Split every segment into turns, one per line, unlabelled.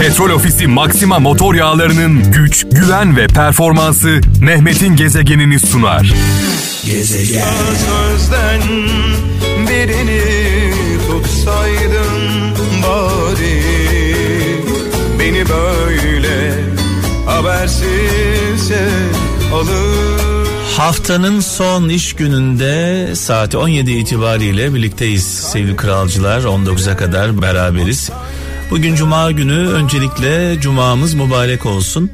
Petrol Ofisi Maxima motor yağlarının güç, güven ve performansı Mehmet'in gezegenini sunar.
Gezegen. Sözden birini tutsaydın bari Beni böyle habersizce alır
Haftanın son iş gününde saat 17 itibariyle birlikteyiz sevgili kralcılar 19'a kadar beraberiz. Bugün cuma günü öncelikle cumamız mübarek olsun.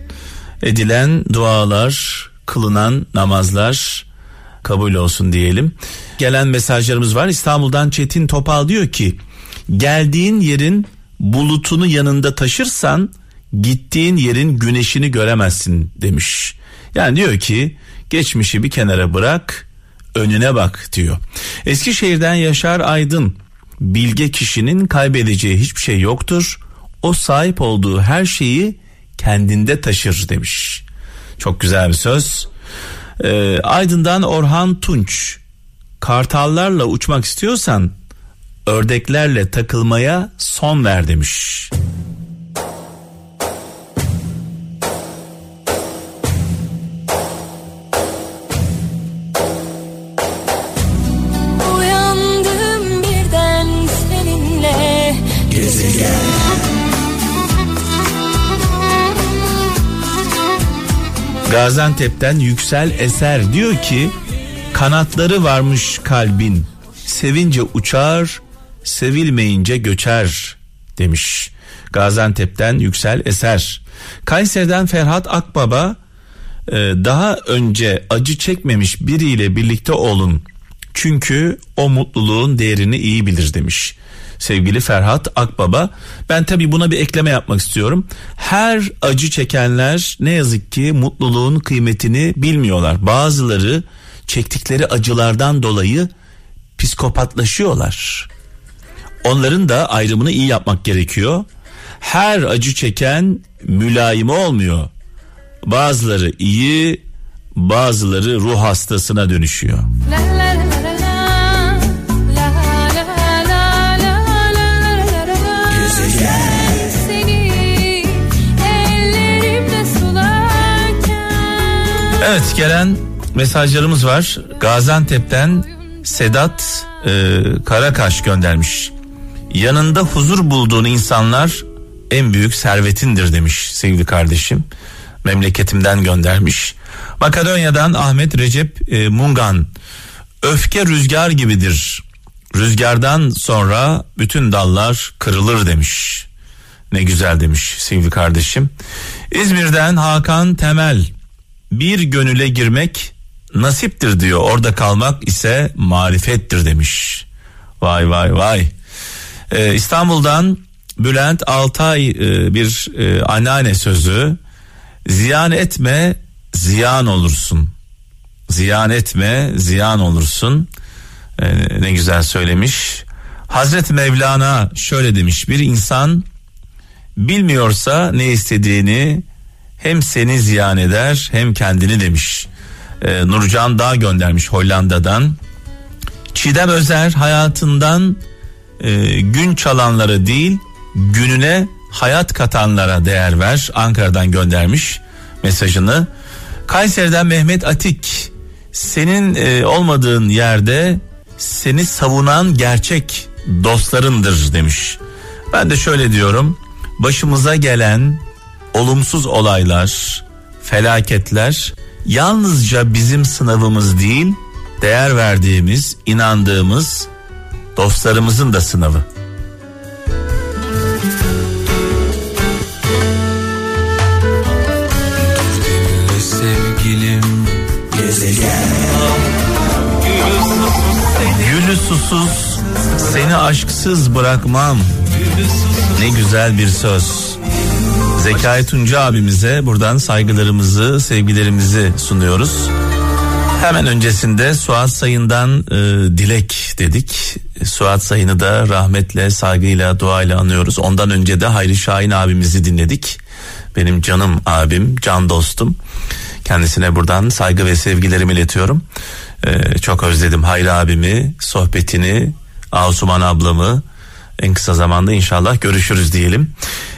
Edilen dualar, kılınan namazlar kabul olsun diyelim. Gelen mesajlarımız var. İstanbul'dan Çetin Topal diyor ki geldiğin yerin bulutunu yanında taşırsan gittiğin yerin güneşini göremezsin demiş. Yani diyor ki geçmişi bir kenara bırak önüne bak diyor. Eskişehir'den Yaşar Aydın bilge kişinin kaybedeceği hiçbir şey yoktur. O sahip olduğu her şeyi kendinde taşır demiş. Çok güzel bir söz. Ee, Aydın'dan Orhan Tunç. Kartallarla uçmak istiyorsan ördeklerle takılmaya son ver demiş. Gaziantep'ten Yüksel Eser diyor ki kanatları varmış kalbin sevince uçar sevilmeyince göçer demiş. Gaziantep'ten Yüksel Eser. Kayseri'den Ferhat Akbaba e, daha önce acı çekmemiş biriyle birlikte olun. Çünkü o mutluluğun değerini iyi bilir demiş. Sevgili Ferhat Akbaba. Ben tabii buna bir ekleme yapmak istiyorum. Her acı çekenler ne yazık ki mutluluğun kıymetini bilmiyorlar. Bazıları çektikleri acılardan dolayı psikopatlaşıyorlar. Onların da ayrımını iyi yapmak gerekiyor. Her acı çeken mülayim olmuyor. Bazıları iyi, bazıları ruh hastasına dönüşüyor.
La la
Evet gelen mesajlarımız var. Gaziantep'ten Sedat e, Karakaş göndermiş. Yanında huzur bulduğun insanlar en büyük servetindir demiş sevgili kardeşim. Memleketimden göndermiş. Makedonya'dan Ahmet Recep e, Mungan. Öfke rüzgar gibidir. Rüzgardan sonra bütün dallar kırılır demiş. Ne güzel demiş sevgili kardeşim. İzmir'den Hakan Temel. Bir gönüle girmek nasiptir diyor. Orada kalmak ise marifettir demiş. Vay vay vay. Ee, İstanbul'dan Bülent Altay e, bir e, anneanne sözü. Ziyan etme ziyan olursun. Ziyan etme ziyan olursun. Ee, ne güzel söylemiş. Hazreti Mevlana şöyle demiş. Bir insan bilmiyorsa ne istediğini hem seni ziyan eder hem kendini demiş. Ee, Nurcan Dağ göndermiş Hollanda'dan. Çiğdem Özer hayatından e, gün çalanlara değil gününe hayat katanlara değer ver. Ankara'dan göndermiş mesajını. Kayseri'den Mehmet Atik senin e, olmadığın yerde seni savunan gerçek dostlarındır demiş. Ben de şöyle diyorum. Başımıza gelen olumsuz olaylar, felaketler yalnızca bizim sınavımız değil, değer verdiğimiz, inandığımız dostlarımızın da sınavı.
Sevgilim.
Gülü susuz, seni aşksız bırakmam. Ne güzel bir söz. Zekai Tunca abimize buradan saygılarımızı, sevgilerimizi sunuyoruz. Hemen öncesinde Suat Sayın'dan e, dilek dedik. Suat Sayın'ı da rahmetle, saygıyla, duayla anıyoruz. Ondan önce de Hayri Şahin abimizi dinledik. Benim canım abim, can dostum. Kendisine buradan saygı ve sevgilerimi iletiyorum. E, çok özledim Hayri abimi, sohbetini, Asuman ablamı, En kısa zamanda inşallah görüşürüz diyelim.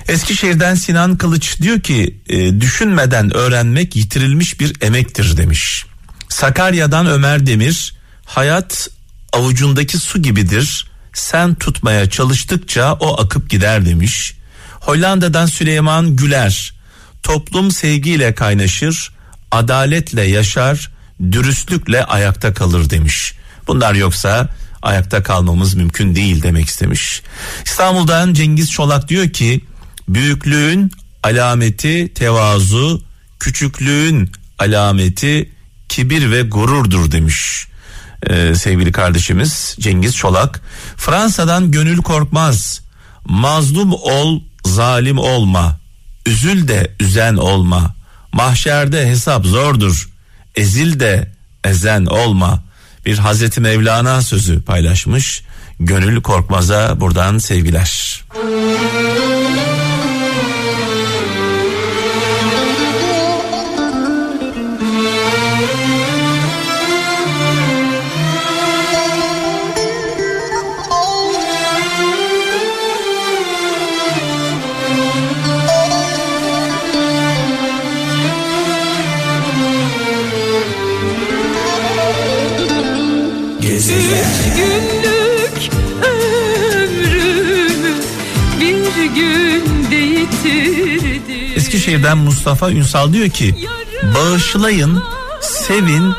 Eskişehir'den Sinan Kılıç diyor ki e, düşünmeden öğrenmek yitirilmiş bir emektir demiş. Sakarya'dan Ömer Demir hayat avucundaki su gibidir. Sen tutmaya çalıştıkça o akıp gider demiş. Hollanda'dan Süleyman Güler toplum sevgiyle kaynaşır, adaletle yaşar, dürüstlükle ayakta kalır demiş. Bunlar yoksa ayakta kalmamız mümkün değil demek istemiş. İstanbul'dan Cengiz Çolak diyor ki büyüklüğün alameti tevazu, küçüklüğün alameti kibir ve gururdur demiş. Ee, sevgili kardeşimiz Cengiz Çolak. Fransa'dan Gönül Korkmaz. Mazlum ol, zalim olma. Üzül de üzen olma. Mahşerde hesap zordur. Ezil de ezen olma. Bir Hazreti Mevlana sözü paylaşmış. Gönül Korkmaz'a buradan sevgiler. Eskişehir'den Mustafa Ünsal diyor ki bağışlayın, sevin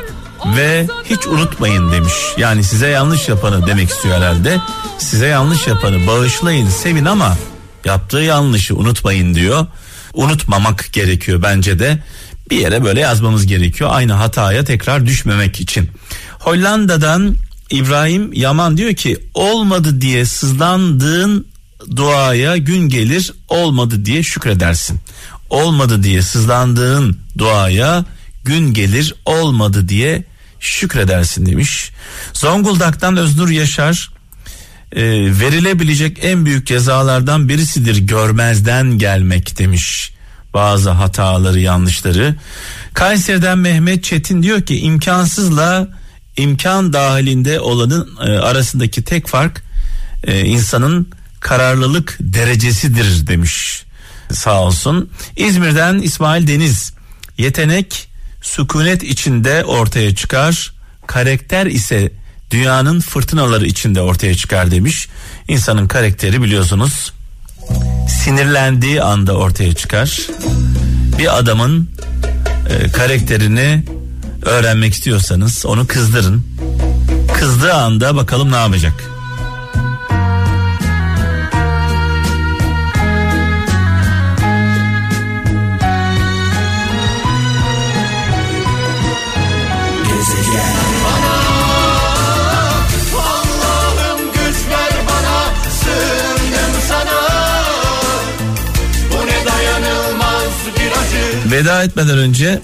ve hiç unutmayın demiş. Yani size yanlış yapanı demek istiyor herhalde. Size yanlış yapanı bağışlayın, sevin ama yaptığı yanlışı unutmayın diyor. Unutmamak gerekiyor bence de. Bir yere böyle yazmamız gerekiyor. Aynı hataya tekrar düşmemek için. Hollanda'dan İbrahim Yaman diyor ki olmadı diye sızlandığın duaya gün gelir olmadı diye şükredersin. Olmadı diye sızlandığın duaya gün gelir olmadı diye şükredersin demiş. Zonguldak'tan Öznur Yaşar e, verilebilecek en büyük cezalardan birisidir görmezden gelmek demiş. Bazı hataları yanlışları. Kayseri'den Mehmet Çetin diyor ki imkansızla imkan dahilinde olanın e, arasındaki tek fark e, insanın kararlılık derecesidir demiş. Sağ olsun. İzmir'den İsmail Deniz yetenek sükunet içinde ortaya çıkar. Karakter ise dünyanın fırtınaları içinde ortaya çıkar demiş. İnsanın karakteri biliyorsunuz sinirlendiği anda ortaya çıkar. Bir adamın e, karakterini öğrenmek istiyorsanız onu kızdırın. Kızdığı anda bakalım ne yapacak. Veda etmeden önce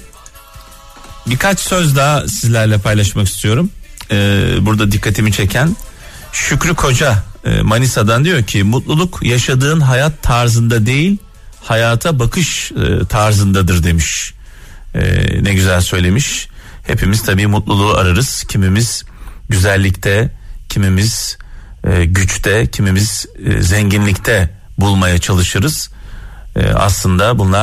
birkaç söz daha sizlerle paylaşmak istiyorum. Ee, burada dikkatimi çeken Şükrü Koca e, Manisa'dan diyor ki mutluluk yaşadığın hayat tarzında değil hayata bakış e, tarzındadır demiş. E, ne güzel söylemiş. Hepimiz tabii mutluluğu ararız. Kimimiz güzellikte, kimimiz e, güçte, kimimiz e, zenginlikte bulmaya çalışırız. E, aslında bunlar